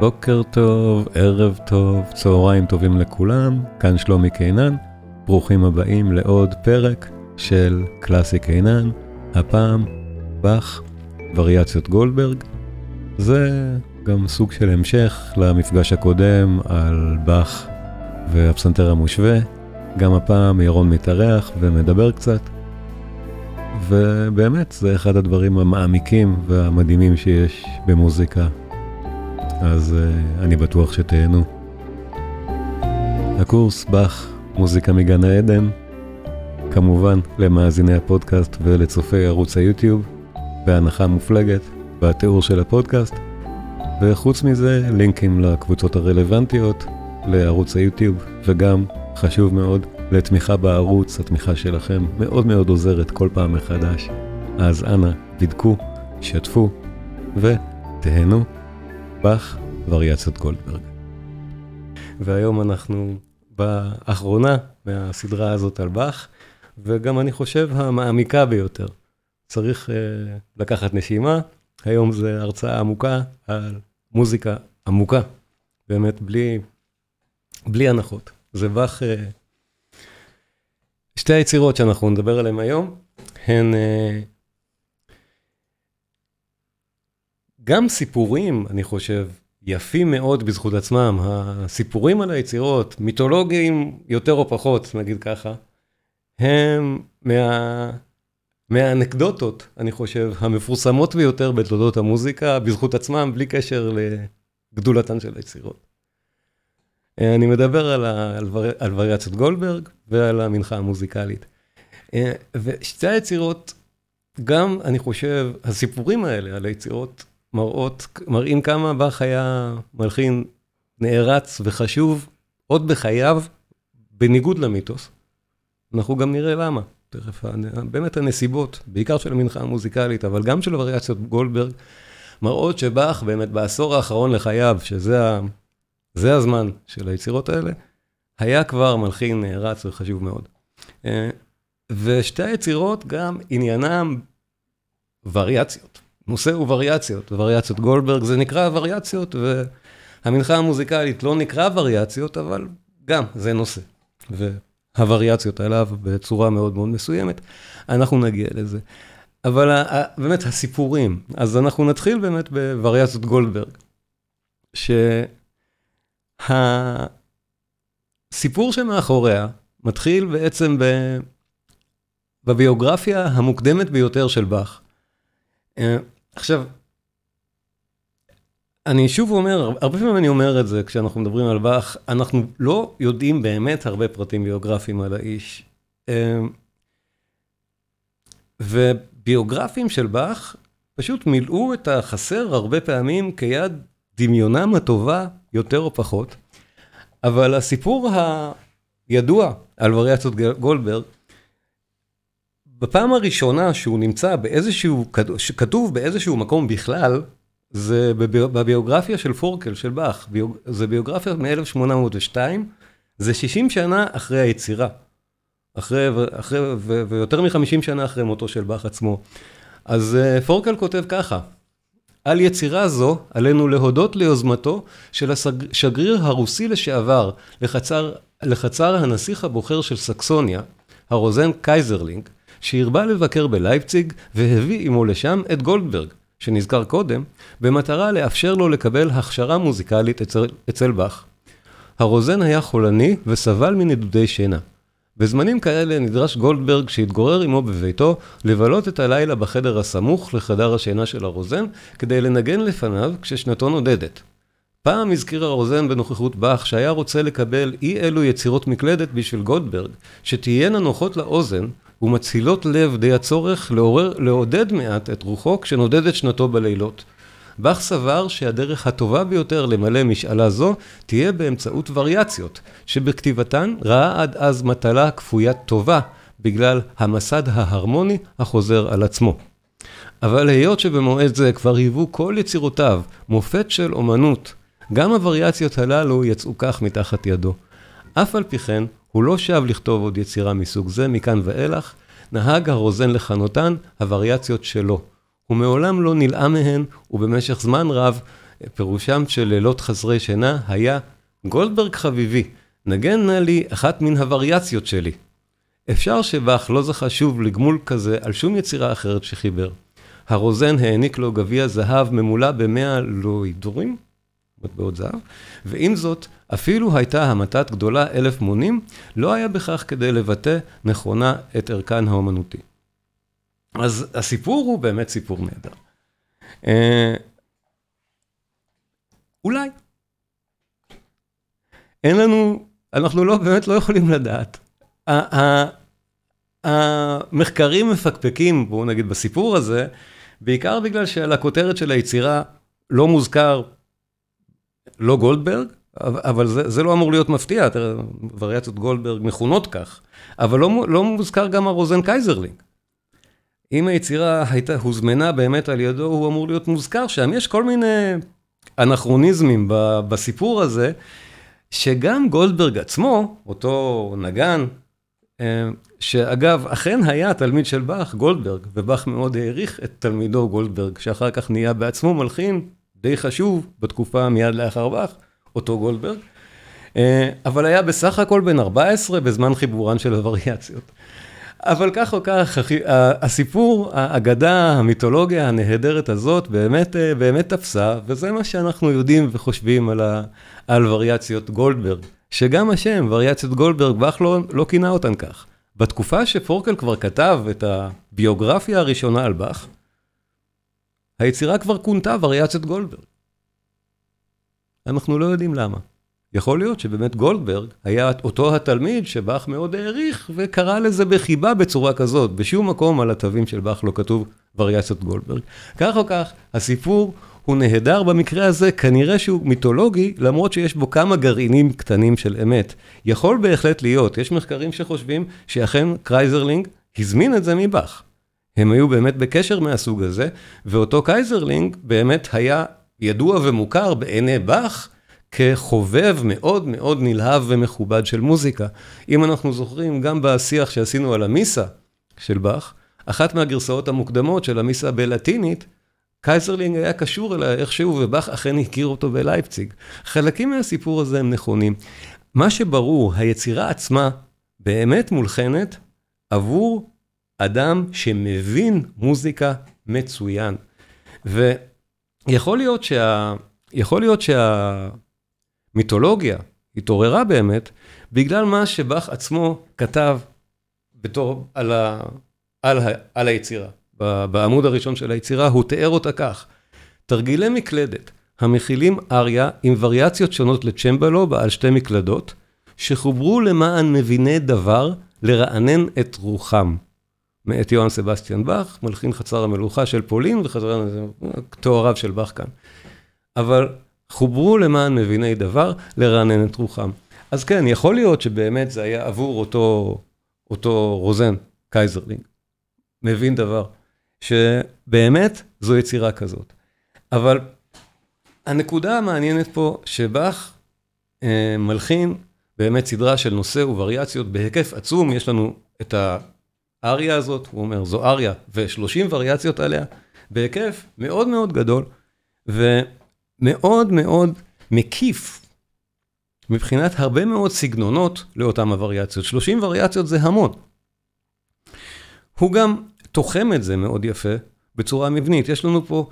בוקר טוב, ערב טוב, צהריים טובים לכולם, כאן שלומי קינן, ברוכים הבאים לעוד פרק של קלאסי קינן, הפעם באך, וריאציות גולדברג. זה גם סוג של המשך למפגש הקודם על באך והפסנתר המושווה, גם הפעם ירון מתארח ומדבר קצת. ובאמת זה אחד הדברים המעמיקים והמדהימים שיש במוזיקה אז uh, אני בטוח שתהנו. הקורס באך, מוזיקה מגן העדן, כמובן למאזיני הפודקאסט ולצופי ערוץ היוטיוב, בהנחה מופלגת בתיאור של הפודקאסט, וחוץ מזה לינקים לקבוצות הרלוונטיות, לערוץ היוטיוב, וגם, חשוב מאוד, לתמיכה בערוץ, התמיכה שלכם מאוד מאוד עוזרת כל פעם מחדש. אז אנא, בדקו, שתפו ותהנו. באך, וריאציות גולדברג. והיום אנחנו באחרונה מהסדרה הזאת על באך, וגם אני חושב המעמיקה ביותר. צריך uh, לקחת נשימה, היום זו הרצאה עמוקה על מוזיקה עמוקה, באמת בלי, בלי הנחות. זה באך, uh, שתי היצירות שאנחנו נדבר עליהן היום, הן... Uh, גם סיפורים, אני חושב, יפים מאוד בזכות עצמם. הסיפורים על היצירות, מיתולוגיים יותר או פחות, נגיד ככה, הם מה... מהאנקדוטות, אני חושב, המפורסמות ביותר בתולדות המוזיקה, בזכות עצמם, בלי קשר לגדולתן של היצירות. אני מדבר על, ה... על, ור... על וריאציות גולדברג ועל המנחה המוזיקלית. ושתי היצירות, גם, אני חושב, הסיפורים האלה על היצירות מראים כמה באך היה מלחין נערץ וחשוב עוד בחייו, בניגוד למיתוס. אנחנו גם נראה למה, תכף, באמת הנסיבות, בעיקר של המנחה המוזיקלית, אבל גם של וריאציות גולדברג, מראות שבאך באמת בעשור האחרון לחייו, שזה זה הזמן של היצירות האלה, היה כבר מלחין נערץ וחשוב מאוד. אה, ושתי היצירות גם עניינם וריאציות. נושא הוא וריאציות, וריאציות גולדברג זה נקרא וריאציות, והמנחה המוזיקלית לא נקרא וריאציות, אבל גם זה נושא. והווריאציות עליו בצורה מאוד מאוד מסוימת, אנחנו נגיע לזה. אבל באמת הסיפורים, אז אנחנו נתחיל באמת בווריאציות גולדברג, שהסיפור שמאחוריה מתחיל בעצם ב... בביוגרפיה המוקדמת ביותר של באך. עכשיו, אני שוב אומר, הרבה פעמים אני אומר את זה כשאנחנו מדברים על באך, אנחנו לא יודעים באמת הרבה פרטים ביוגרפיים על האיש. אמ, וביוגרפים של באך פשוט מילאו את החסר הרבה פעמים כיד דמיונם הטובה, יותר או פחות. אבל הסיפור הידוע על וריאציות גולדברג, בפעם הראשונה שהוא נמצא באיזשהו, שכתוב באיזשהו מקום בכלל, זה בביוגרפיה של פורקל, של באך. זה ביוגרפיה מ-1802, זה 60 שנה אחרי היצירה. אחרי, אחרי, ו, ויותר מ-50 שנה אחרי מותו של באך עצמו. אז אה, פורקל כותב ככה, על יצירה זו עלינו להודות ליוזמתו של השגריר הרוסי לשעבר לחצר, לחצר הנסיך הבוחר של סקסוניה, הרוזן קייזרלינג, שהרבה לבקר בלייפציג והביא עמו לשם את גולדברג, שנזכר קודם, במטרה לאפשר לו לקבל הכשרה מוזיקלית אצל, אצל באך. הרוזן היה חולני וסבל מנדודי שינה. בזמנים כאלה נדרש גולדברג שהתגורר עמו בביתו לבלות את הלילה בחדר הסמוך לחדר השינה של הרוזן כדי לנגן לפניו כששנתו נודדת. פעם הזכיר הרוזן בנוכחות באך שהיה רוצה לקבל אי אלו יצירות מקלדת בשביל גולדברג שתהיינה נוחות לאוזן ומצילות לב די הצורך לעודד מעט את רוחו כשנודדת שנתו בלילות. באך סבר שהדרך הטובה ביותר למלא משאלה זו תהיה באמצעות וריאציות, שבכתיבתן ראה עד אז מטלה כפוית טובה, בגלל המסד ההרמוני החוזר על עצמו. אבל היות שבמועד זה כבר היוו כל יצירותיו מופת של אומנות, גם הווריאציות הללו יצאו כך מתחת ידו. אף על פי כן, הוא לא שב לכתוב עוד יצירה מסוג זה מכאן ואילך, נהג הרוזן לכנותן הווריאציות שלו. הוא מעולם לא נלאה מהן, ובמשך זמן רב פירושם של לילות חסרי שינה היה גולדברג חביבי, נגן נא לי אחת מן הווריאציות שלי. אפשר שבאך לא זכה שוב לגמול כזה על שום יצירה אחרת שחיבר. הרוזן העניק לו גביע זהב ממולא במאה לואידורים, מטבעות זהב, ועם זאת, אפילו הייתה המתת גדולה אלף מונים, לא היה בכך כדי לבטא נכונה את ערכן האומנותי. אז הסיפור הוא באמת סיפור נהדר. אה, אולי. אין לנו, אנחנו לא, באמת לא יכולים לדעת. המחקרים מפקפקים, בואו נגיד, בסיפור הזה, בעיקר בגלל שעל הכותרת של היצירה לא מוזכר לא גולדברג, אבל זה, זה לא אמור להיות מפתיע, וריאציות גולדברג מכונות כך, אבל לא, לא מוזכר גם הרוזן קייזרלינג. אם היצירה הייתה, הוזמנה באמת על ידו, הוא אמור להיות מוזכר שם. יש כל מיני אנכרוניזמים בסיפור הזה, שגם גולדברג עצמו, אותו נגן, אה, שאגב, אכן היה תלמיד של באך, גולדברג, ובאך מאוד העריך את תלמידו גולדברג, שאחר כך נהיה בעצמו מלחין די חשוב בתקופה מיד לאחר באך, אותו גולדברג, אה, אבל היה בסך הכל בן 14 בזמן חיבורן של הווריאציות. אבל כך או כך, הסיפור, האגדה, המיתולוגיה הנהדרת הזאת באמת, אה, באמת תפסה, וזה מה שאנחנו יודעים וחושבים על, ה, על וריאציות גולדברג. שגם השם, וריאציות גולדברג, באך לא, לא כינה אותן כך. בתקופה שפורקל כבר כתב את הביוגרפיה הראשונה על באך, היצירה כבר כונתה וריאציות גולדברג. אנחנו לא יודעים למה. יכול להיות שבאמת גולדברג היה אותו התלמיד שבאך מאוד העריך וקרא לזה בחיבה בצורה כזאת. בשום מקום על התווים של באך לא כתוב וריאציות גולדברג. כך או כך, הסיפור הוא נהדר במקרה הזה, כנראה שהוא מיתולוגי, למרות שיש בו כמה גרעינים קטנים של אמת. יכול בהחלט להיות, יש מחקרים שחושבים שאכן קייזרלינג הזמין את זה מבאך. הם היו באמת בקשר מהסוג הזה, ואותו קייזרלינג באמת היה ידוע ומוכר בעיני באך כחובב מאוד מאוד נלהב ומכובד של מוזיקה. אם אנחנו זוכרים, גם בשיח שעשינו על המיסה של באך, אחת מהגרסאות המוקדמות של המיסה בלטינית, קייזרלינג היה קשור אליה איכשהו, ובאך אכן הכיר אותו בלייפציג. חלקים מהסיפור הזה הם נכונים. מה שברור, היצירה עצמה באמת מולחנת עבור אדם שמבין מוזיקה מצוין. ויכול להיות שה... יכול להיות שהמיתולוגיה התעוררה באמת בגלל מה שבאך עצמו כתב בתור, על, ה... על, ה... על היצירה. בעמוד הראשון של היצירה, הוא תיאר אותה כך: תרגילי מקלדת המכילים אריה עם וריאציות שונות לצ'מבלו בעל שתי מקלדות, שחוברו למען מביני דבר לרענן את רוחם. מאת יוהאן סבסטיאן באך, מלחין חצר המלוכה של פולין וחזרה תואריו של באך כאן. אבל חוברו למען מביני דבר לרענן את רוחם. אז כן, יכול להיות שבאמת זה היה עבור אותו, אותו רוזן, קייזרלינג, מבין דבר. שבאמת זו יצירה כזאת. אבל הנקודה המעניינת פה, שבאך אה, מלחין באמת סדרה של נושא ווריאציות בהיקף עצום, יש לנו את האריה הזאת, הוא אומר, זו אריה, ו-30 וריאציות עליה, בהיקף מאוד מאוד גדול, ומאוד מאוד מקיף, מבחינת הרבה מאוד סגנונות לאותן הווריאציות. 30 וריאציות זה המון. הוא גם תוחם את זה מאוד יפה בצורה מבנית. יש לנו פה,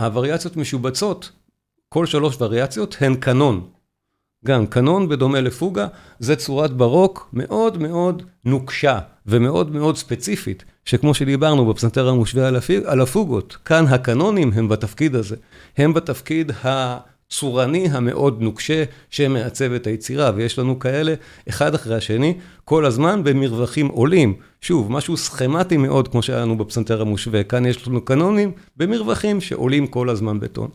הווריאציות משובצות, כל שלוש וריאציות הן קנון. גם קנון בדומה לפוגה, זה צורת ברוק מאוד מאוד נוקשה ומאוד מאוד ספציפית, שכמו שדיברנו בפסנתר המושווה על הפוגות, כאן הקנונים הם בתפקיד הזה. הם בתפקיד ה... צורני המאוד נוקשה שמעצב את היצירה, ויש לנו כאלה אחד אחרי השני, כל הזמן במרווחים עולים. שוב, משהו סכמטי מאוד כמו שהיה לנו בפסנתר המושווה, כאן יש לנו קנונים במרווחים שעולים כל הזמן בטון.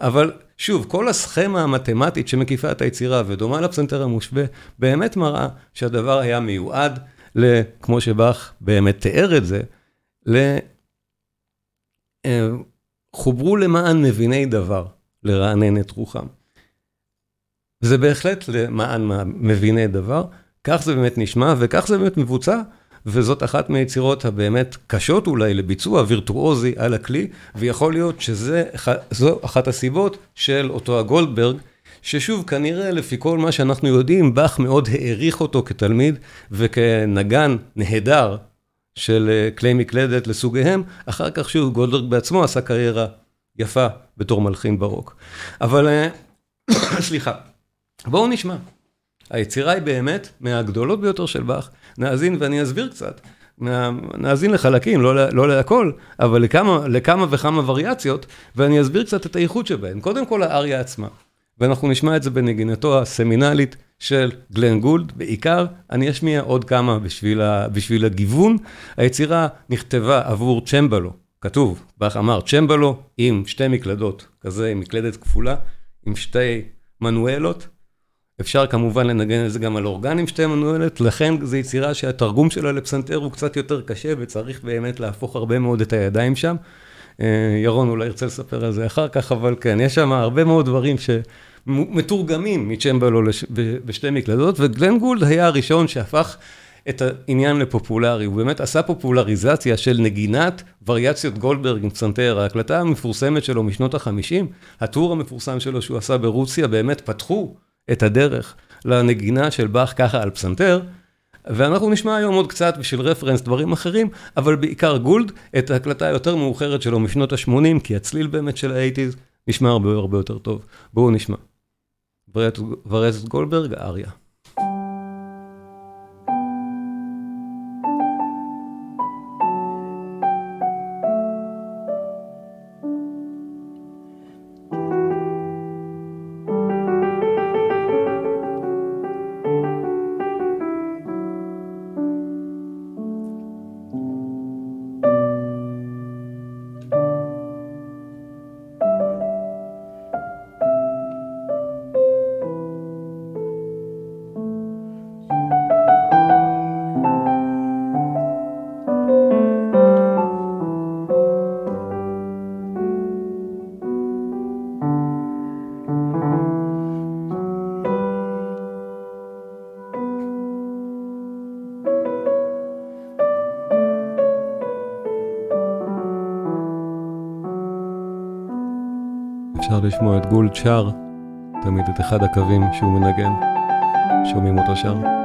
אבל שוב, כל הסכמה המתמטית שמקיפה את היצירה ודומה לפסנתר המושווה, באמת מראה שהדבר היה מיועד, כמו שבאך באמת תיאר את זה. אה, חוברו למען מביני דבר. לרענן את רוחם. זה בהחלט למען מביני דבר, כך זה באמת נשמע וכך זה באמת מבוצע וזאת אחת מהיצירות הבאמת קשות אולי לביצוע וירטואוזי על הכלי, ויכול להיות שזו אחת הסיבות של אותו הגולדברג, ששוב, כנראה לפי כל מה שאנחנו יודעים, באך מאוד העריך אותו כתלמיד וכנגן נהדר של כלי מקלדת לסוגיהם, אחר כך שוב גולדברג בעצמו עשה קריירה יפה בתור מלחין ברוק. אבל, סליחה, בואו נשמע. היצירה היא באמת מהגדולות ביותר של באך. נאזין ואני אסביר קצת. נאזין לחלקים, לא, לא להכל, אבל לכמה, לכמה וכמה וריאציות, ואני אסביר קצת את האיכות שבהן. קודם כל האריה עצמה, ואנחנו נשמע את זה בנגינתו הסמינלית של גלן גולד, בעיקר אני אשמיע עוד כמה בשביל, ה, בשביל הגיוון. היצירה נכתבה עבור צ'מבלו, כתוב, באך אמר צ'מבלו עם שתי מקלדות, כזה עם מקלדת כפולה, עם שתי מנואלות. אפשר כמובן לנגן את זה גם על אורגן עם שתי מנואלת, לכן זו יצירה שהתרגום שלה לפסנתר הוא קצת יותר קשה וצריך באמת להפוך הרבה מאוד את הידיים שם. ירון אולי ירצה לספר על זה אחר כך, אבל כן, יש שם הרבה מאוד דברים שמתורגמים מצ'מבלו בשתי מקלדות, וגלן גולד היה הראשון שהפך את העניין לפופולרי, הוא באמת עשה פופולריזציה של נגינת וריאציות גולדברג עם פסנתר, ההקלטה המפורסמת שלו משנות ה-50, הטור המפורסם שלו שהוא עשה ברוסיה, באמת פתחו את הדרך לנגינה של באך ככה על פסנתר, ואנחנו נשמע היום עוד קצת בשביל רפרנס דברים אחרים, אבל בעיקר גולד, את ההקלטה היותר מאוחרת שלו משנות ה-80, כי הצליל באמת של ה-80's נשמע הרבה הרבה יותר טוב. בואו נשמע. וריאציות גולדברג, אריה. גולד שר, תמיד את אחד הקווים שהוא מנגן, שומעים אותו שר.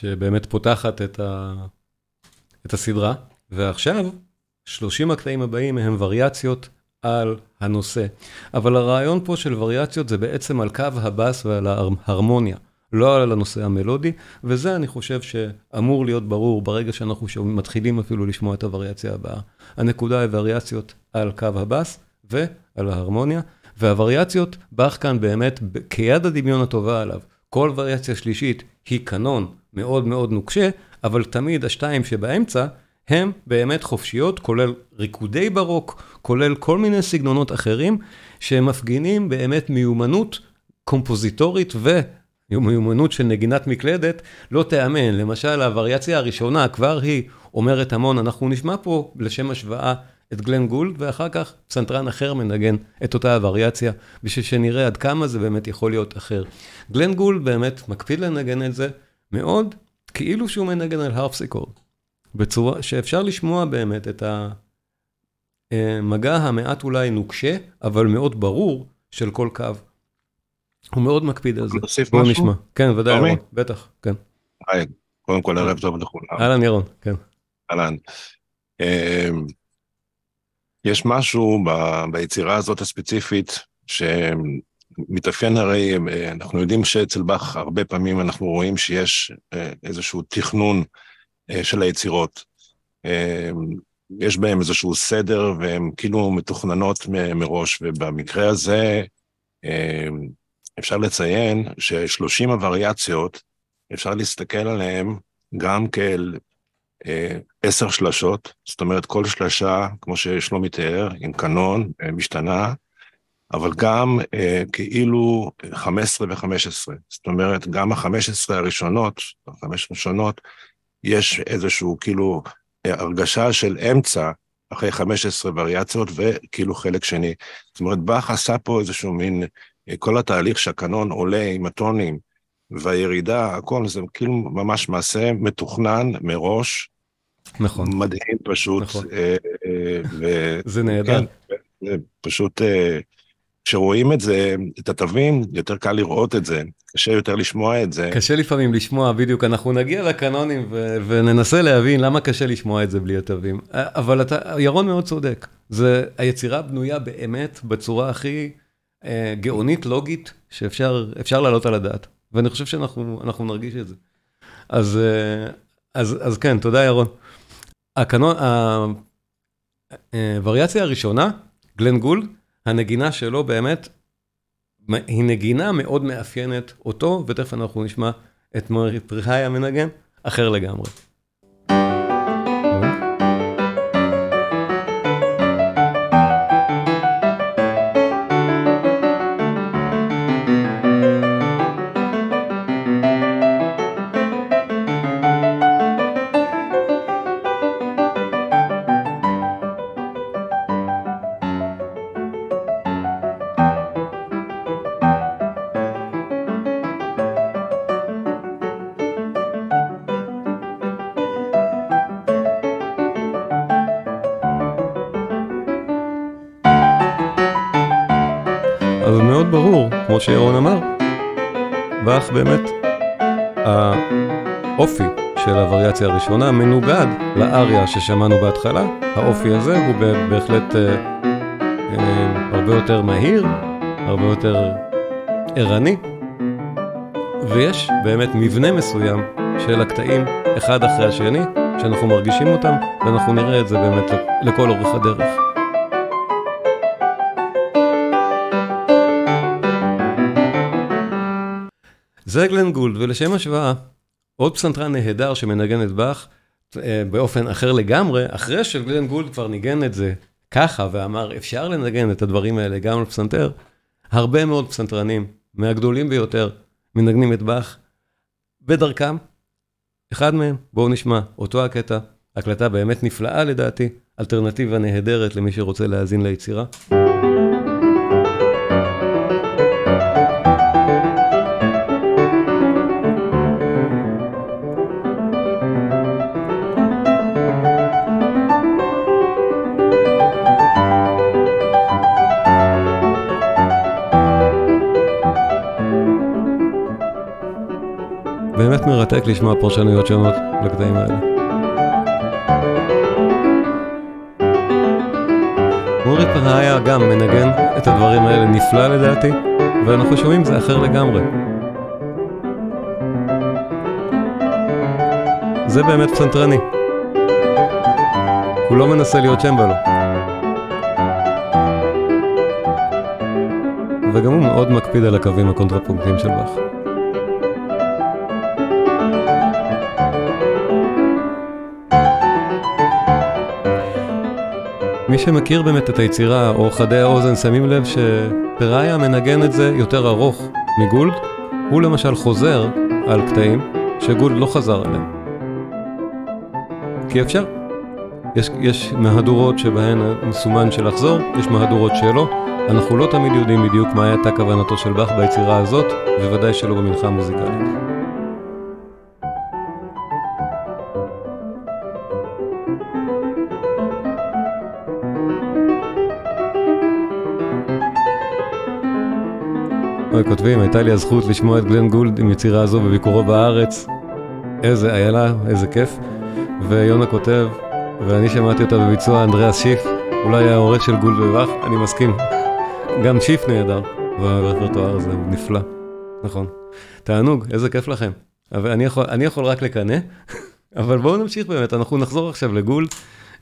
שבאמת פותחת את, ה... את הסדרה, ועכשיו 30 הקטעים הבאים הם וריאציות על הנושא. אבל הרעיון פה של וריאציות זה בעצם על קו הבאס ועל ההרמוניה, לא על הנושא המלודי, וזה אני חושב שאמור להיות ברור ברגע שאנחנו מתחילים אפילו לשמוע את הווריאציה הבאה. הנקודה היא וריאציות על קו הבאס ועל ההרמוניה, והווריאציות, באך כאן באמת כיד הדמיון הטובה עליו. כל וריאציה שלישית היא קנון מאוד מאוד נוקשה, אבל תמיד השתיים שבאמצע הם באמת חופשיות, כולל ריקודי ברוק, כולל כל מיני סגנונות אחרים, שמפגינים באמת מיומנות קומפוזיטורית ומיומנות של נגינת מקלדת, לא תיאמן. למשל, הווריאציה הראשונה כבר היא אומרת המון, אנחנו נשמע פה לשם השוואה את גלן גולד, ואחר כך פסנתרן אחר מנגן את אותה הווריאציה, בשביל שנראה עד כמה זה באמת יכול להיות אחר. גלן גולד באמת מקפיד לנגן את זה מאוד, כאילו שהוא מנגן על הרפסיקורד. בצורה שאפשר לשמוע באמת את המגע המעט אולי נוקשה, אבל מאוד ברור של כל קו. הוא מאוד מקפיד על זה. תוסיף משהו? נשמע. כן, ודאי, ירון, בטח, כן. היי, קודם כל ערב טוב לכולם. אהלן ירון, כן. אהלן. אמ, יש משהו ביצירה הזאת הספציפית שמתאפיין הרי, אנחנו יודעים שאצל באך הרבה פעמים אנחנו רואים שיש אה, איזשהו תכנון אה, של היצירות. אה, יש בהם איזשהו סדר והן כאילו מתוכננות מראש, ובמקרה הזה אפשר לציין ששלושים הווריאציות, אפשר להסתכל עליהן גם כאל עשר שלשות, זאת אומרת כל שלשה, כמו ששלומי תיאר, עם קנון, אה, משתנה, אבל גם אה, כאילו 15 ו-15, זאת אומרת, גם ה-15 הראשונות, החמש הראשונות, יש איזשהו כאילו אה, הרגשה של אמצע אחרי 15 וריאציות וכאילו חלק שני. זאת אומרת, באך עשה פה איזשהו מין, אה, כל התהליך שהקנון עולה עם הטונים והירידה, הכל זה כאילו ממש מעשה מתוכנן מראש, נכון. מדהים פשוט. נכון. אה, אה, ו... זה נהדר. כן, פשוט, אה, כשרואים את זה, את התווים, יותר קל לראות את זה, קשה יותר לשמוע את זה. קשה לפעמים לשמוע, בדיוק, אנחנו נגיע לקנונים ו- וננסה להבין למה קשה לשמוע את זה בלי התווים. אבל אתה, ירון מאוד צודק, זה, היצירה בנויה באמת בצורה הכי אה, גאונית, לוגית, שאפשר לעלות על הדעת. ואני חושב שאנחנו נרגיש את זה. אז, אז, אז כן, תודה ירון. הקנון, הווריאציה הראשונה, גלן גולד, הנגינה שלו באמת, היא נגינה מאוד מאפיינת אותו, ותכף אנחנו נשמע את מרי פריחאי המנגן, אחר לגמרי. שירון אמר, באך באמת, האופי של הווריאציה הראשונה מנוגד לאריה ששמענו בהתחלה, האופי הזה הוא בהחלט אה, אה, הרבה יותר מהיר, הרבה יותר ערני, ויש באמת מבנה מסוים של הקטעים אחד אחרי השני, שאנחנו מרגישים אותם, ואנחנו נראה את זה באמת לכל אורך הדרך. זה גלן גולד, ולשם השוואה, עוד פסנתרן נהדר שמנגן את באך אה, באופן אחר לגמרי, אחרי שגלן גולד כבר ניגן את זה ככה ואמר, אפשר לנגן את הדברים האלה גם על פסנתר, הרבה מאוד פסנתרנים, מהגדולים ביותר, מנגנים את באך בדרכם. אחד מהם, בואו נשמע, אותו הקטע, הקלטה באמת נפלאה לדעתי, אלטרנטיבה נהדרת למי שרוצה להאזין ליצירה. באמת מרתק לשמוע פרשנויות שונות לקטעים האלה. מורי פרהיה גם מנגן את הדברים האלה נפלא לדעתי, ואנחנו שומעים זה אחר לגמרי. זה באמת פסנתרני. הוא לא מנסה להיות צ'מבלו. וגם הוא מאוד מקפיד על הקווים הקונטרפונקטיים של באך. מי שמכיר באמת את היצירה, או חדי האוזן, שמים לב שפראיה מנגן את זה יותר ארוך מגולד. הוא למשל חוזר על קטעים שגולד לא חזר עליהם. כי אפשר. יש, יש מהדורות שבהן מסומן של לחזור, יש מהדורות שלא. אנחנו לא תמיד יודעים בדיוק מה הייתה כוונתו של באך ביצירה הזאת, בוודאי שלא במנחה המוזיקלית. כותבים, הייתה לי הזכות לשמוע את גלן גולד עם יצירה הזו בביקורו בארץ. איזה איילה, איזה כיף. ויונה כותב, ואני שמעתי אותה בביצוע אנדריאס שיף, אולי העורך של גולד ובאך, אני מסכים. גם שיף נהדר, והרפרטואר הוא נפלא. נכון. תענוג, איזה כיף לכם. אבל אני יכול, אני יכול רק לקנא, אבל בואו נמשיך באמת, אנחנו נחזור עכשיו לגולד.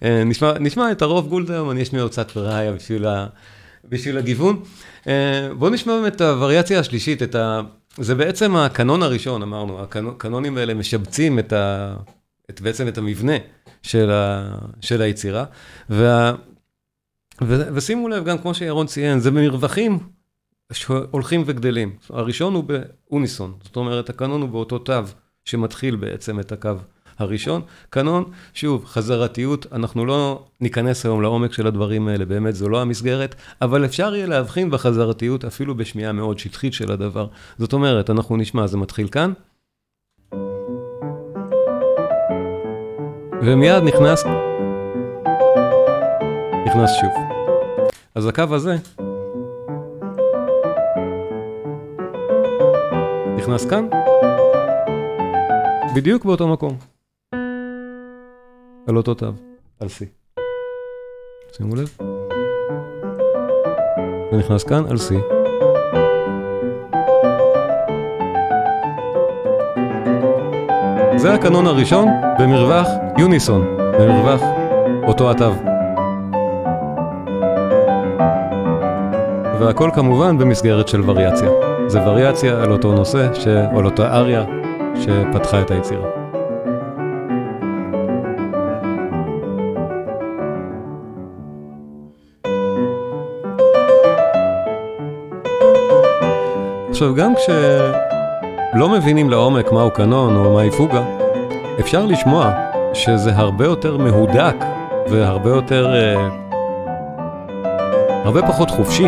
אה, נשמע, נשמע את הרוב גולד היום, אני אשמיע עוד קצת פראיה בשביל, ה, בשביל הגיוון. אה, בואו נשמע באמת את הווריאציה השלישית, את ה... זה בעצם הקנון הראשון, אמרנו, הקנונים האלה משבצים את, ה, את בעצם את המבנה של, ה, של היצירה. וה, ו, ושימו לב, גם כמו שירון ציין, זה במרווחים שהולכים וגדלים. הראשון הוא באוניסון, זאת אומרת, הקנון הוא באותו תו שמתחיל בעצם את הקו הראשון. קנון, שוב, חזרתיות, אנחנו לא ניכנס היום לעומק של הדברים האלה, באמת זו לא המסגרת, אבל אפשר יהיה להבחין בחזרתיות אפילו בשמיעה מאוד שטחית של הדבר. זאת אומרת, אנחנו נשמע, זה מתחיל כאן. ומיד נכנס, נכנס שוב. אז הקו הזה נכנס כאן, בדיוק באותו מקום. על אותו תו, על C. שימו לב. זה נכנס כאן על C. זה הקנון הראשון במרווח יוניסון, במרווח אותו התו. והכל כמובן במסגרת של וריאציה. זה וריאציה על אותו נושא, ש... על אותה אריה שפתחה את היצירה. עכשיו, גם כשלא מבינים לעומק מהו קנון או מהי פוגה, אפשר לשמוע שזה הרבה יותר מהודק והרבה יותר... אה, הרבה פחות חופשי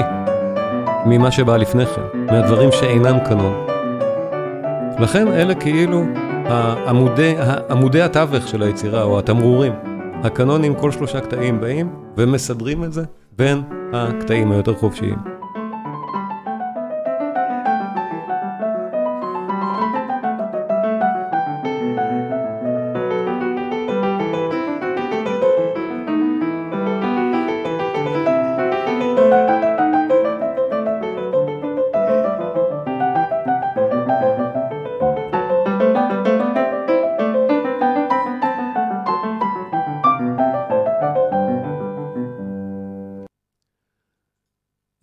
ממה שבא לפני כן, מהדברים שאינם קנון. לכן אלה כאילו העמודי, עמודי התווך של היצירה, או התמרורים. הקנונים, כל שלושה קטעים באים ומסדרים את זה בין הקטעים היותר חופשיים.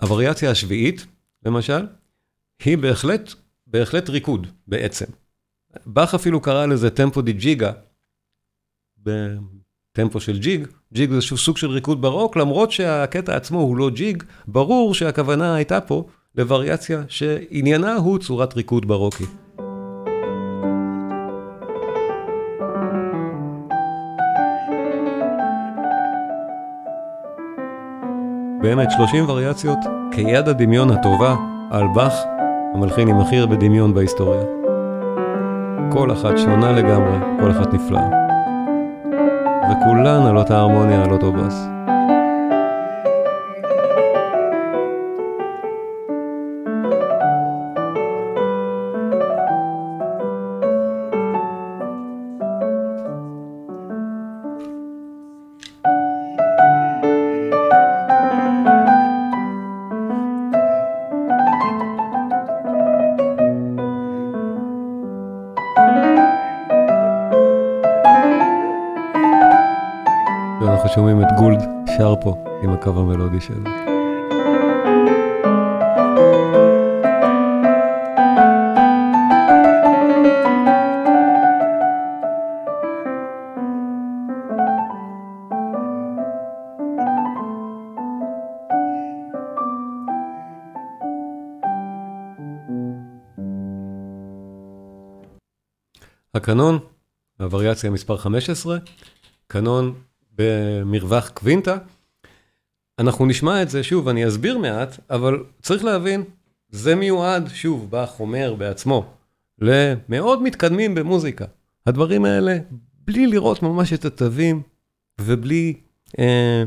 הווריאציה השביעית, למשל, היא בהחלט, בהחלט ריקוד בעצם. באך אפילו קרא לזה טמפו די ג'יגה, בטמפו של ג'יג, ג'יג זה סוג של ריקוד ברוק, למרות שהקטע עצמו הוא לא ג'יג, ברור שהכוונה הייתה פה לווריאציה שעניינה הוא צורת ריקוד ברוקי. באמת 30 וריאציות כיד הדמיון הטובה על באך, המלחין עם הכי הרבה דמיון בהיסטוריה. כל אחת שונה לגמרי, כל אחת נפלאה. וכולן על אותה הרמוניה, על אותו בס. הקו המלודי שלו. הקנון, הווריאציה מספר 15, קנון במרווח קווינטה. אנחנו נשמע את זה, שוב, אני אסביר מעט, אבל צריך להבין, זה מיועד, שוב, באך אומר בעצמו, למאוד מתקדמים במוזיקה. הדברים האלה, בלי לראות ממש את התווים, ובלי אה,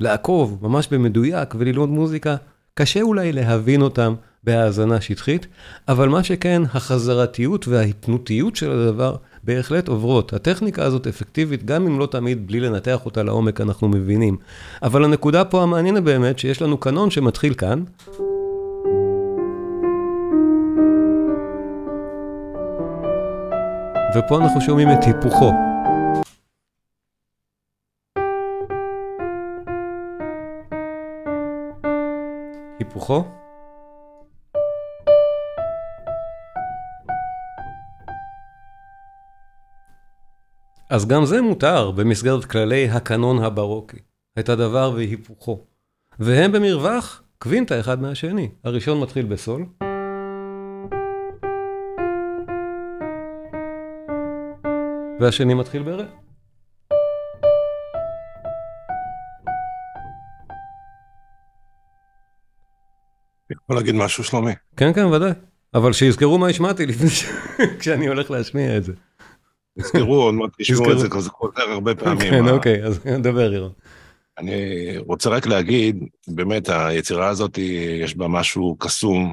לעקוב ממש במדויק וללמוד מוזיקה, קשה אולי להבין אותם בהאזנה שטחית, אבל מה שכן, החזרתיות וההתנותיות של הדבר בהחלט עוברות. הטכניקה הזאת אפקטיבית, גם אם לא תמיד בלי לנתח אותה לעומק אנחנו מבינים. אבל הנקודה פה המעניינת באמת, שיש לנו קנון שמתחיל כאן. ופה אנחנו שומעים את היפוכו. היפוכו. אז גם זה מותר במסגרת כללי הקנון הברוקי, את הדבר והיפוכו. והם במרווח קווינטה אחד מהשני. הראשון מתחיל בסול. והשני מתחיל ברא. יכול להגיד משהו, שלומי? כן, כן, ודאי. אבל שיזכרו מה השמעתי לפני ש... כשאני הולך להשמיע את זה. תזכרו, עוד מעט תשמעו את זה, כי זה חוזר הרבה פעמים. כן, אוקיי, אז נדבר, ירון. אני רוצה רק להגיד, באמת, היצירה הזאת, יש בה משהו קסום.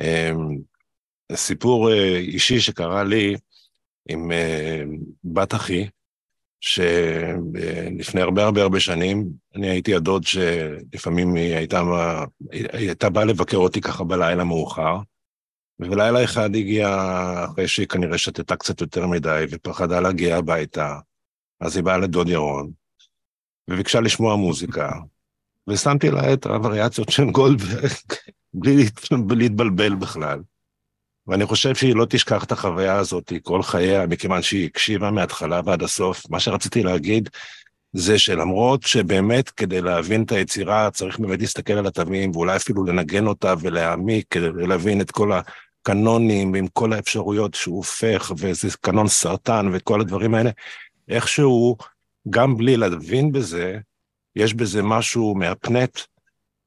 אמ, סיפור אה, אישי שקרה לי עם אה, בת אחי, שלפני הרבה הרבה הרבה שנים, אני הייתי הדוד שלפעמים היא הייתה, היא הייתה באה לבקר אותי ככה בלילה מאוחר, ובלילה אחד הגיעה, אחרי שהיא כנראה שתתה קצת יותר מדי ופחדה להגיע הביתה, אז היא באה לדוד ירון, וביקשה לשמוע מוזיקה, ושמתי לה את הווריאציות של גולדברג, בלי להתבלבל בכלל. ואני חושב שהיא לא תשכח את החוויה הזאת כל חייה, מכיוון שהיא הקשיבה מההתחלה ועד הסוף. מה שרציתי להגיד זה שלמרות שבאמת כדי להבין את היצירה צריך באמת להסתכל על התווים ואולי אפילו לנגן אותה ולהעמיק כדי להבין את כל הקנונים עם כל האפשרויות שהוא הופך וזה קנון סרטן וכל הדברים האלה, איכשהו גם בלי להבין בזה, יש בזה משהו מהפנט,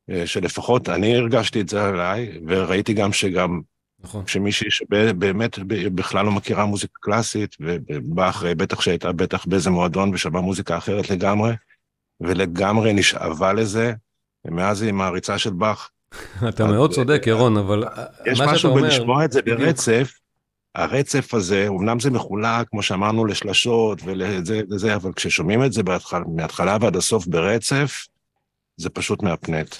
אה, שלפחות אני הרגשתי את זה עליי, וראיתי גם שגם נכון. שמישהי שבאמת בכלל לא מכירה מוזיקה קלאסית, ובאה אחרי, בטח שהייתה בטח באיזה מועדון ושמעה מוזיקה אחרת לגמרי, ולגמרי נשאבה לזה, ומאז היא מעריצה של באך. אתה מאוד צודק, ירון, אבל יש משהו בלשמוע את זה ברצף, הרצף הזה, אמנם זה מחולק, כמו שאמרנו, לשלשות ולזה, אבל כששומעים את זה מההתחלה ועד הסוף ברצף, זה פשוט מהפנט.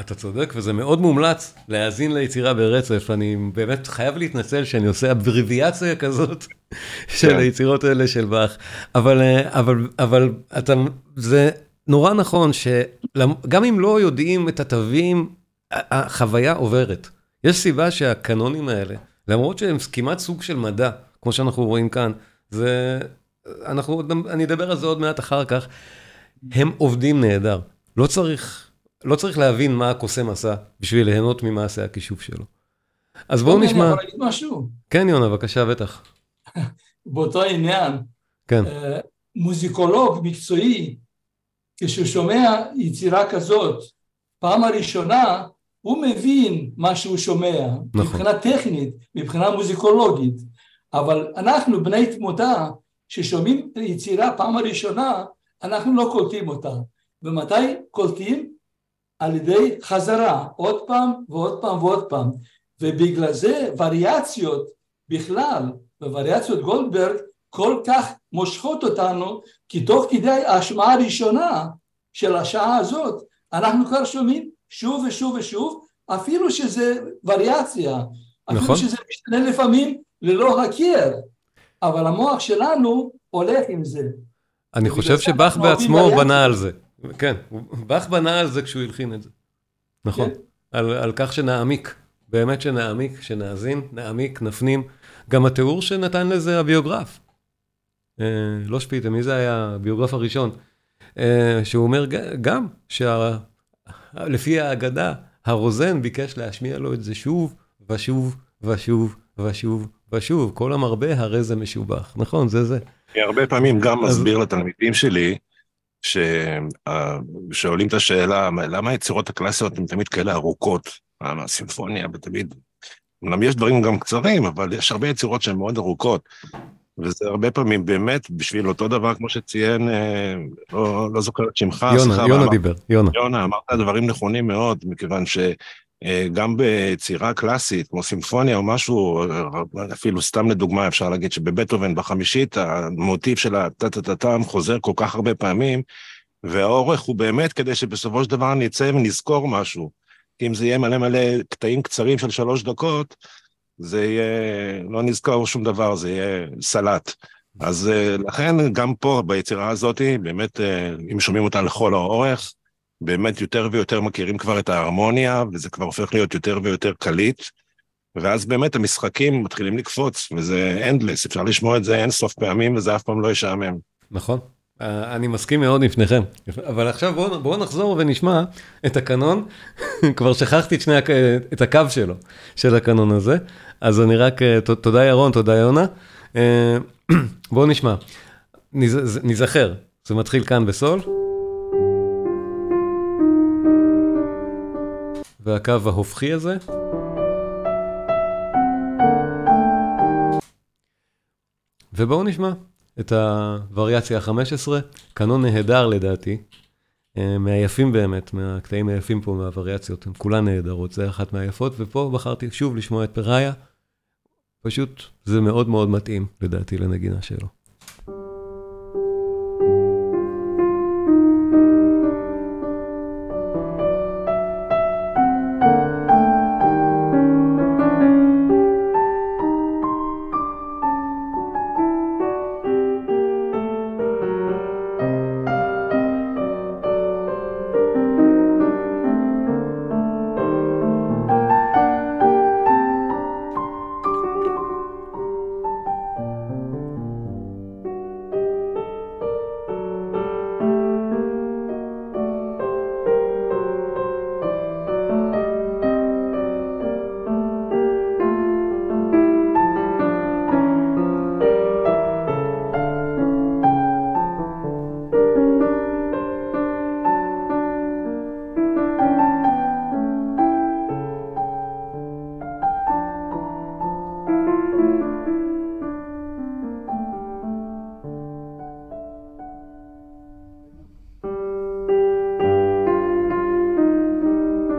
אתה צודק, וזה מאוד מומלץ להאזין ליצירה ברצף. אני באמת חייב להתנצל שאני עושה אבריביאציה כזאת של כן. היצירות האלה של באך. אבל, אבל, אבל אתה, זה נורא נכון שגם אם לא יודעים את התווים, החוויה עוברת. יש סיבה שהקנונים האלה, למרות שהם כמעט סוג של מדע, כמו שאנחנו רואים כאן, זה, אנחנו, אני אדבר על זה עוד מעט אחר כך, הם עובדים נהדר. לא צריך... לא צריך להבין מה הקוסם עשה בשביל ליהנות ממעשה הכישוף שלו. אז בואו נשמע... אני יכול להגיד משהו? כן, יונה, בבקשה, בטח. באותו עניין, כן. אה, מוזיקולוג מקצועי, כשהוא שומע יצירה כזאת, פעם הראשונה, הוא מבין מה שהוא שומע, נכון. מבחינה טכנית, מבחינה מוזיקולוגית, אבל אנחנו, בני תמותה, ששומעים יצירה פעם הראשונה, אנחנו לא קולטים אותה. ומתי קולטים? על ידי חזרה, עוד פעם ועוד פעם ועוד פעם. ובגלל זה וריאציות בכלל, ווריאציות גולדברג, כל כך מושכות אותנו, כי תוך כדי ההשמעה הראשונה של השעה הזאת, אנחנו כבר שומעים שוב ושוב ושוב, אפילו שזה וריאציה, אפילו נכון. שזה משתנה לפעמים ללא הכר, אבל המוח שלנו הולך עם זה. אני חושב שבאך בעצמו בנה על זה. כן, באך בנה על זה כשהוא הלחין את זה. נכון. כן. על, על כך שנעמיק, באמת שנעמיק, שנאזין, נעמיק, נפנים. גם התיאור שנתן לזה הביוגרף. אה, לא שפיטה, מי זה היה הביוגרף הראשון? אה, שהוא אומר גם, שלפי האגדה, הרוזן ביקש להשמיע לו את זה שוב ושוב ושוב ושוב ושוב. כל המרבה הרי זה משובח. נכון, זה זה. אני הרבה פעמים גם אז... מסביר לתלמידים שלי, ששואלים את השאלה, למה היצירות הקלאסיות הן תמיד כאלה ארוכות? הסימפוניה, ותמיד... אמנם יש דברים גם קצרים, אבל יש הרבה יצירות שהן מאוד ארוכות. וזה הרבה פעמים באמת בשביל אותו דבר כמו שציין, אה, לא, לא זוכר את שמך. יונה, סליחה, יונה אמר, דיבר, יונה. יונה, אמרת דברים נכונים מאוד, מכיוון שגם אה, ביצירה קלאסית, כמו סימפוניה או משהו, אפילו סתם לדוגמה, אפשר להגיד שבבטהובן בחמישית, המוטיב של הטה-טה-טה-טם חוזר כל כך הרבה פעמים, והאורך הוא באמת כדי שבסופו של דבר נצא ונזכור משהו. אם זה יהיה מלא מלא קטעים קצרים של שלוש דקות, זה יהיה, לא נזכור שום דבר, זה יהיה סלט. אז אה, לכן גם פה ביצירה הזאת, באמת, אה, אם שומעים אותה לכל האורך, באמת יותר ויותר מכירים כבר את ההרמוניה, וזה כבר הופך להיות יותר ויותר קליט, ואז באמת המשחקים מתחילים לקפוץ, וזה אנדלס, אפשר לשמוע את זה אין סוף פעמים, וזה אף פעם לא ישעמם. נכון. אה, אני מסכים מאוד עם שניכם, אבל עכשיו בואו בוא נחזור ונשמע את הקנון, כבר שכחתי את, שני, את הקו שלו, של הקנון הזה, אז אני רק, אה, תודה ירון, תודה יונה. אה, בואו נשמע, נזכר, זה מתחיל כאן בסול. והקו ההופכי הזה. ובואו נשמע. את הווריאציה ה-15, קנון נהדר לדעתי, אה, מהיפים באמת, מהקטעים היפים פה מהווריאציות, הן כולן נהדרות, זה אחת מהיפות, ופה בחרתי שוב לשמוע את פראיה, פשוט זה מאוד מאוד מתאים לדעתי לנגינה שלו.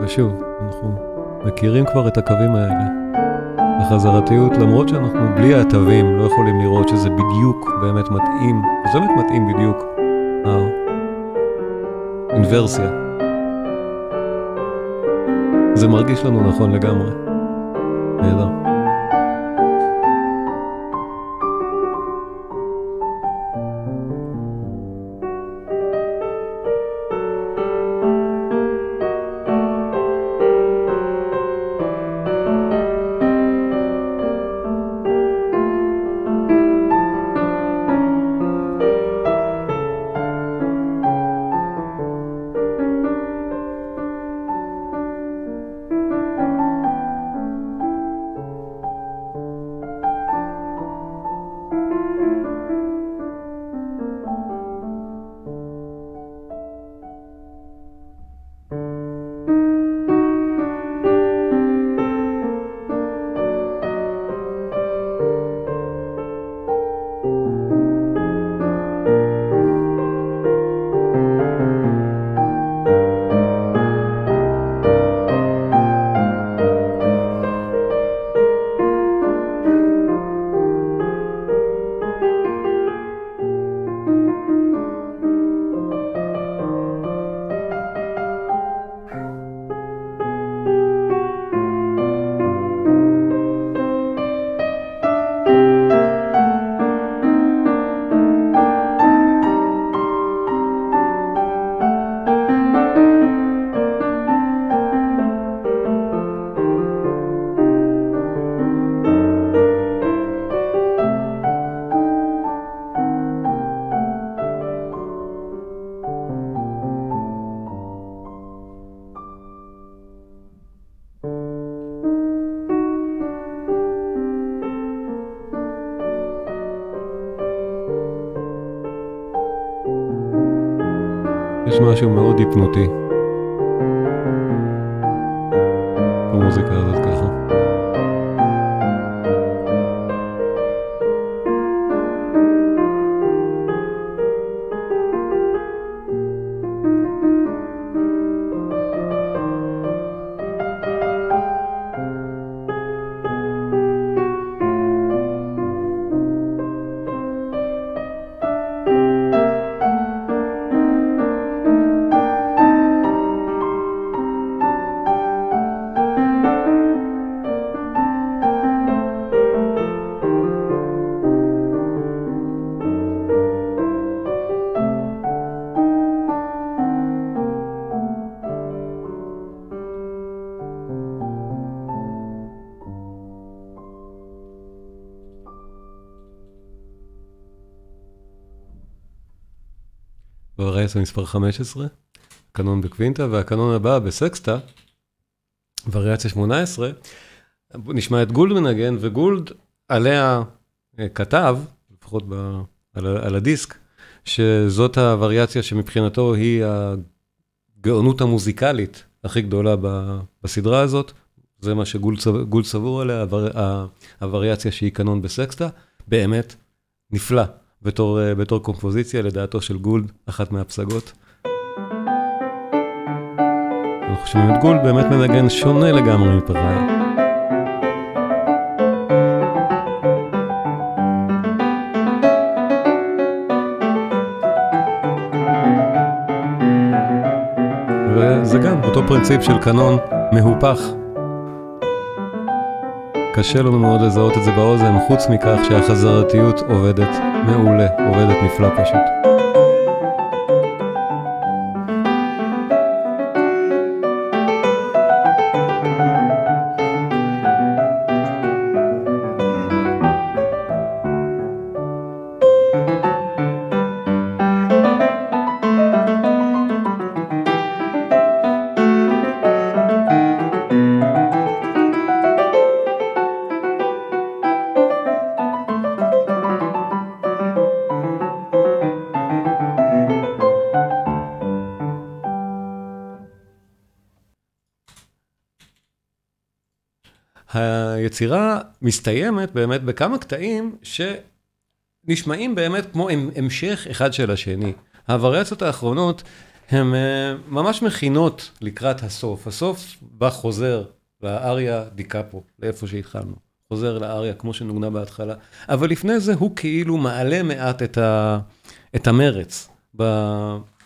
ושוב, אנחנו מכירים כבר את הקווים האלה. החזרתיות, למרות שאנחנו בלי התווים לא יכולים לראות שזה בדיוק באמת מתאים, זה באמת מתאים בדיוק, האינברסיה. זה מרגיש לנו נכון לגמרי. משהו וריאציה מספר 15, קנון בקווינטה, והקנון הבא בסקסטה, וריאציה 18, נשמע את גולד מנגן, וגולד עליה אה, כתב, לפחות ב, על, על הדיסק, שזאת הווריאציה שמבחינתו היא הגאונות המוזיקלית הכי גדולה ב, בסדרה הזאת. זה מה שגולד סבור עליה, הוור, הווריאציה שהיא קנון בסקסטה, באמת נפלא. אה, בתור קומפוזיציה, לדעתו של גולד, אחת מהפסגות. אנחנו שומעים את גולד באמת מנגן שונה לגמרי מפראיה. וזה גם אותו פרינציפ של קנון מהופך קשה לנו מאוד לזהות את זה באוזן, חוץ מכך שהחזרתיות עובדת מעולה, עובדת נפלא פשוט. היצירה מסתיימת באמת בכמה קטעים שנשמעים באמת כמו המשך אחד של השני. הווריאציות האחרונות הן אה, ממש מכינות לקראת הסוף. הסוף בא חוזר לאריה דיקפו, לאיפה שהתחלנו. חוזר לאריה כמו שנוגנה בהתחלה. אבל לפני זה הוא כאילו מעלה מעט את, ה, את המרץ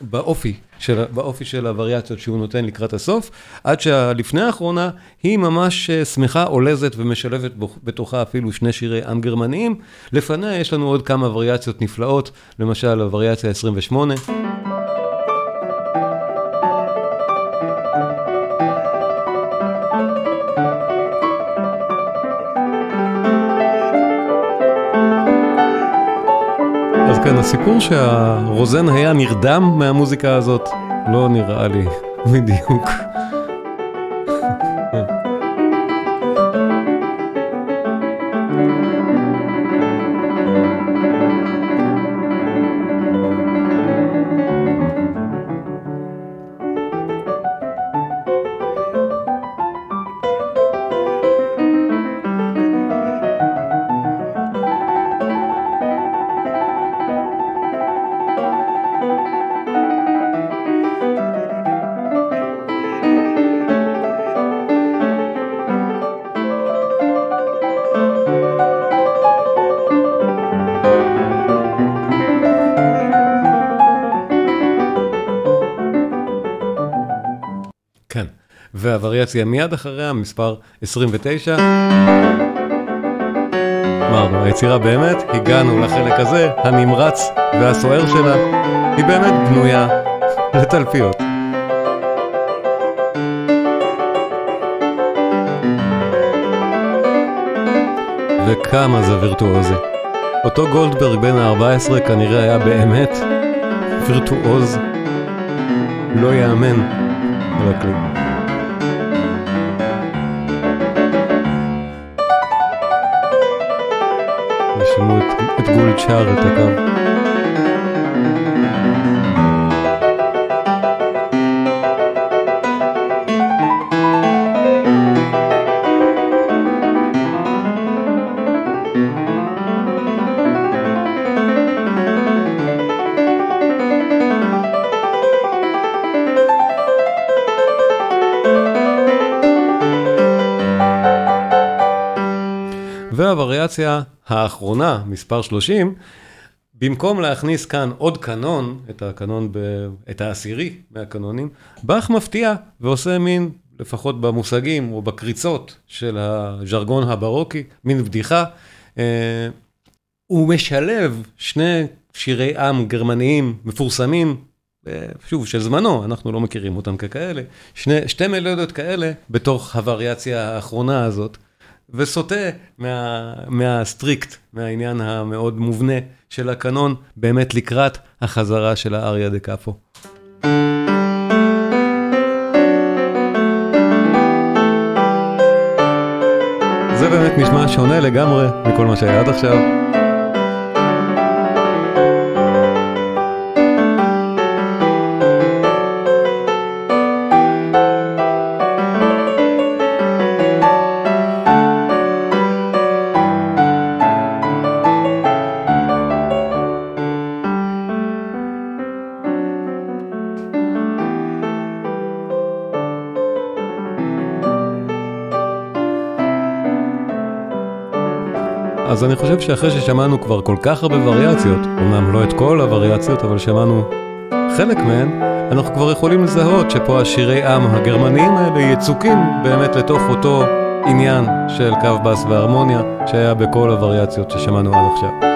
באופי באופי של הווריאציות שהוא נותן לקראת הסוף, עד שלפני האחרונה היא ממש אה, שמחה, עולזת ומשלבת בתוכה אפילו שני שירי עם גרמניים. לפניה יש לנו עוד כמה וריאציות נפלאות, למשל הווריאציה 28. הסיפור שהרוזן היה נרדם מהמוזיקה הזאת, לא נראה לי בדיוק. והווריאציה מיד אחריה, מספר 29. אמרנו, היצירה באמת, הגענו לחלק הזה, הנמרץ והסוער שלה, היא באמת בנויה לתלפיות. וכמה זה וירטואוזי. אותו גולדברג בן ה-14 כנראה היה באמת וירטואוז לא יאמן על הכלי. את שר את הקו. והווריאציה האחרונה, מספר 30, במקום להכניס כאן עוד קנון, את הקנון, ב... את העשירי מהקנונים, באך מפתיע ועושה מין, לפחות במושגים או בקריצות של הז'רגון הברוקי, מין בדיחה. אה, הוא משלב שני שירי עם גרמניים מפורסמים, אה, שוב, של זמנו, אנחנו לא מכירים אותם ככאלה, שני, שתי מלודיות כאלה בתוך הווריאציה האחרונה הזאת, וסוטה מה, מהסטריקט, מהעניין המאוד מובנה של הקנון, באמת לקראת החזרה של האריה דה קאפו. זה באמת נשמע שונה לגמרי מכל מה שהיה עד עכשיו. אז אני חושב שאחרי ששמענו כבר כל כך הרבה וריאציות, אמנם לא את כל הווריאציות, אבל שמענו חלק מהן, אנחנו כבר יכולים לזהות שפה השירי עם הגרמניים האלה יצוקים באמת לתוך אותו עניין של קו בס והרמוניה שהיה בכל הווריאציות ששמענו עד עכשיו.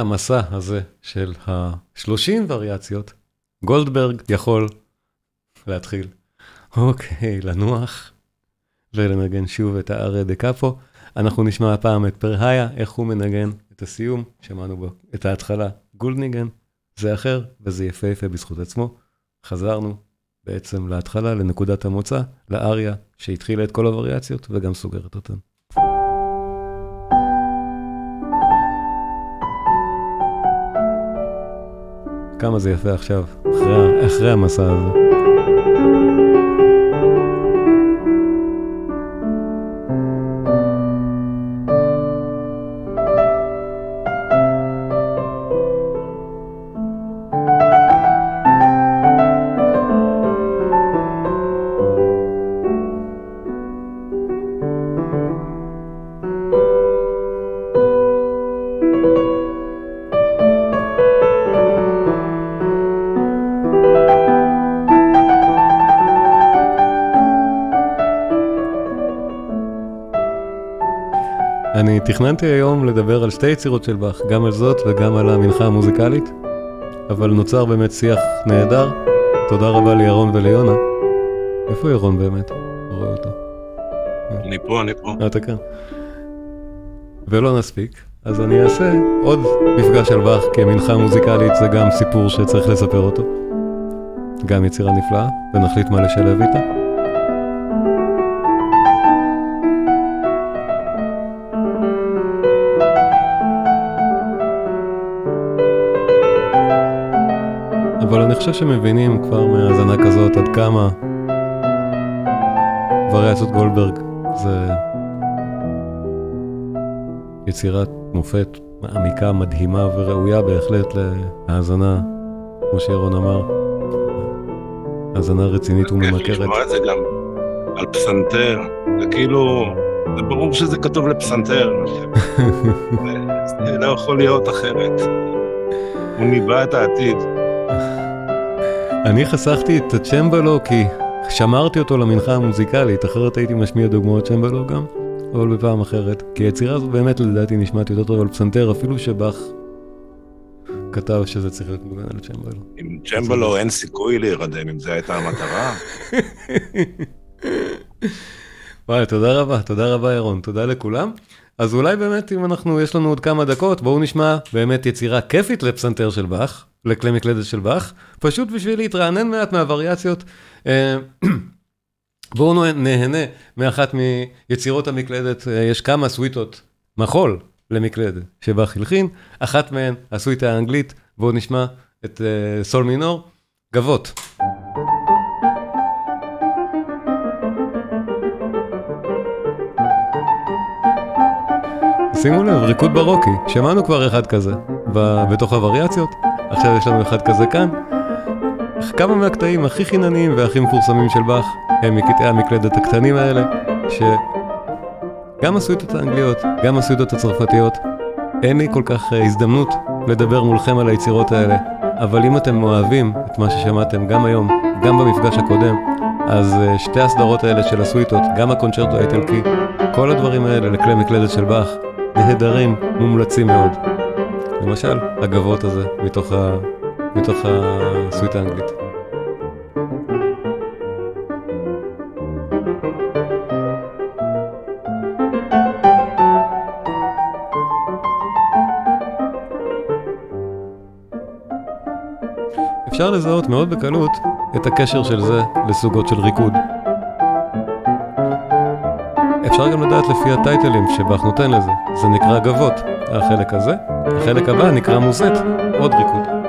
המסע הזה של ה-30 וריאציות, גולדברג יכול להתחיל, אוקיי, לנוח ולנגן שוב את האריה דה קאפו. אנחנו נשמע הפעם את פרהיה, איך הוא מנגן את הסיום, שמענו בו את ההתחלה, גולדניגן, זה אחר וזה יפהפה בזכות עצמו. חזרנו בעצם להתחלה, לנקודת המוצא, לאריה שהתחילה את כל הווריאציות וגם סוגרת אותן. כמה זה יפה עכשיו, אחרי, אחרי המסע הזה. תכננתי היום לדבר על שתי יצירות של באך, גם על זאת וגם על המנחה המוזיקלית, אבל נוצר באמת שיח נהדר. תודה רבה לירון וליונה. איפה ירון באמת? לא רואה אותו. אני פה, אני פה. אתה כאן. ולא נספיק, אז אני אעשה עוד מפגש על באך, כי המנחה המוזיקלית זה גם סיפור שצריך לספר אותו. גם יצירה נפלאה, ונחליט מה לשלב איתה. חושב שמבינים כבר מהאזנה כזאת עד כמה וריאציות גולדברג זה יצירת מופת מעמיקה, מדהימה וראויה בהחלט להאזנה, כמו שירון אמר, האזנה רצינית וממכרת. כיף לשמוע את זה גם על פסנתר, זה כאילו, זה ברור שזה כתוב לפסנתר, זה לא יכול להיות אחרת. הוא ניבא את העתיד. אני חסכתי את הצ'מבלו כי שמרתי אותו למנחה המוזיקלית, אחרת הייתי משמיע דוגמאות צ'מבלו גם, אבל בפעם אחרת. כי היצירה הזו באמת לדעתי נשמעת יותר טוב על פסנתר, אפילו שבאך כתב שזה צריך להיות מוגן על צ'מבלו. עם צ'מבלו אין סיכוי להירדם, אם זו הייתה המטרה. וואי, תודה רבה, תודה רבה ירון, תודה לכולם. אז אולי באמת, אם אנחנו, יש לנו עוד כמה דקות, בואו נשמע באמת יצירה כיפית לפסנתר של באך, לכלי מקלדת של באך, פשוט בשביל להתרענן מעט מהווריאציות. אה, בואו נהנה מאחת מיצירות המקלדת, יש כמה סוויטות מחול למקלדת שבאך הלחין, אחת מהן הסוויטה האנגלית, בואו נשמע את סול מינור, גבות. שימו לב, ריקוד ברוקי, שמענו כבר אחד כזה בתוך הווריאציות, עכשיו יש לנו אחד כזה כאן. כמה מהקטעים הכי חינניים והכי מפורסמים של באך הם מקטעי המקלדת הקטנים האלה, שגם הסוויטות האנגליות, גם הסוויטות הצרפתיות, אין לי כל כך הזדמנות לדבר מולכם על היצירות האלה, אבל אם אתם אוהבים את מה ששמעתם גם היום, גם במפגש הקודם, אז שתי הסדרות האלה של הסוויטות, גם הקונצ'רטו האיטלקי, כל הדברים האלה לכלי מקלדת של באך, נהדרים, מומלצים מאוד. למשל, הגבות הזה, מתוך, ה... מתוך הסוויטה האנגלית. אפשר לזהות מאוד בקלות את הקשר של זה לסוגות של ריקוד. אפשר גם לדעת לפי הטייטלים שבאך נותן לזה, זה נקרא גבות, החלק הזה, החלק הבא נקרא מוזט, עוד ריקוד.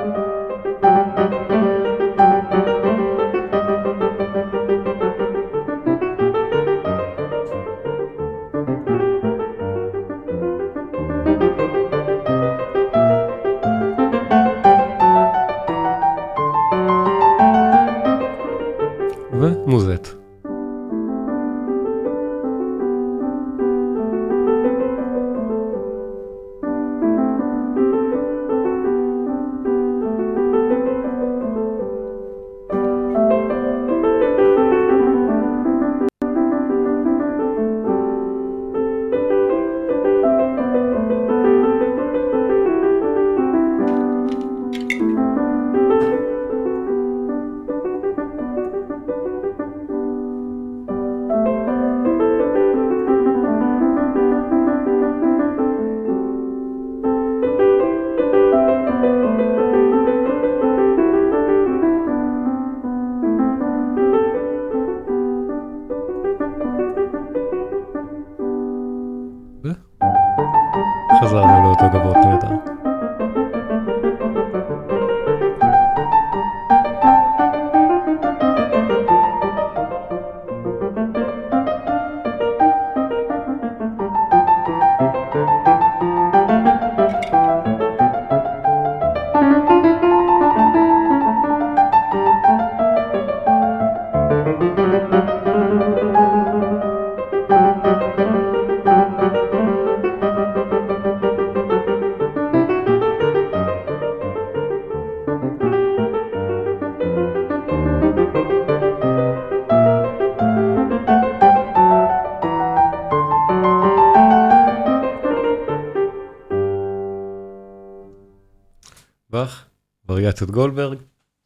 וריאציות גולדברג,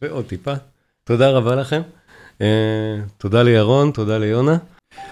ועוד טיפה. תודה רבה לכם. Uh, תודה לירון, תודה ליונה.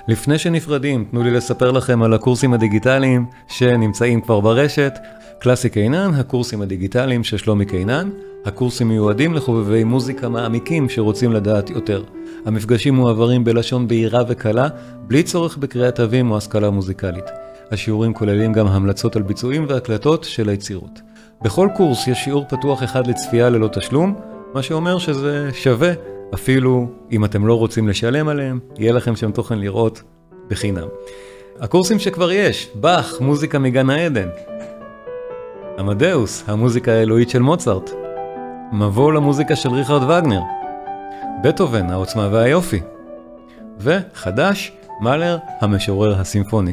לפני שנפרדים, תנו לי לספר לכם על הקורסים הדיגיטליים שנמצאים כבר ברשת. קלאסי קינן, הקורסים הדיגיטליים של שלומי קינן. הקורסים מיועדים לחובבי מוזיקה מעמיקים שרוצים לדעת יותר. המפגשים מועברים בלשון בהירה וקלה, בלי צורך בקריאת תווים או השכלה מוזיקלית. השיעורים כוללים גם המלצות על ביצועים והקלטות של היצירות. בכל קורס יש שיעור פתוח אחד לצפייה ללא תשלום, מה שאומר שזה שווה, אפילו אם אתם לא רוצים לשלם עליהם, יהיה לכם שם תוכן לראות בחינם. הקורסים שכבר יש, באך, מוזיקה מגן העדן. עמדאוס, המוזיקה האלוהית של מוצרט. מבוא למוזיקה של ריכרד וגנר. בטהובן, העוצמה והיופי. וחדש, מאלר, המשורר הסימפוני.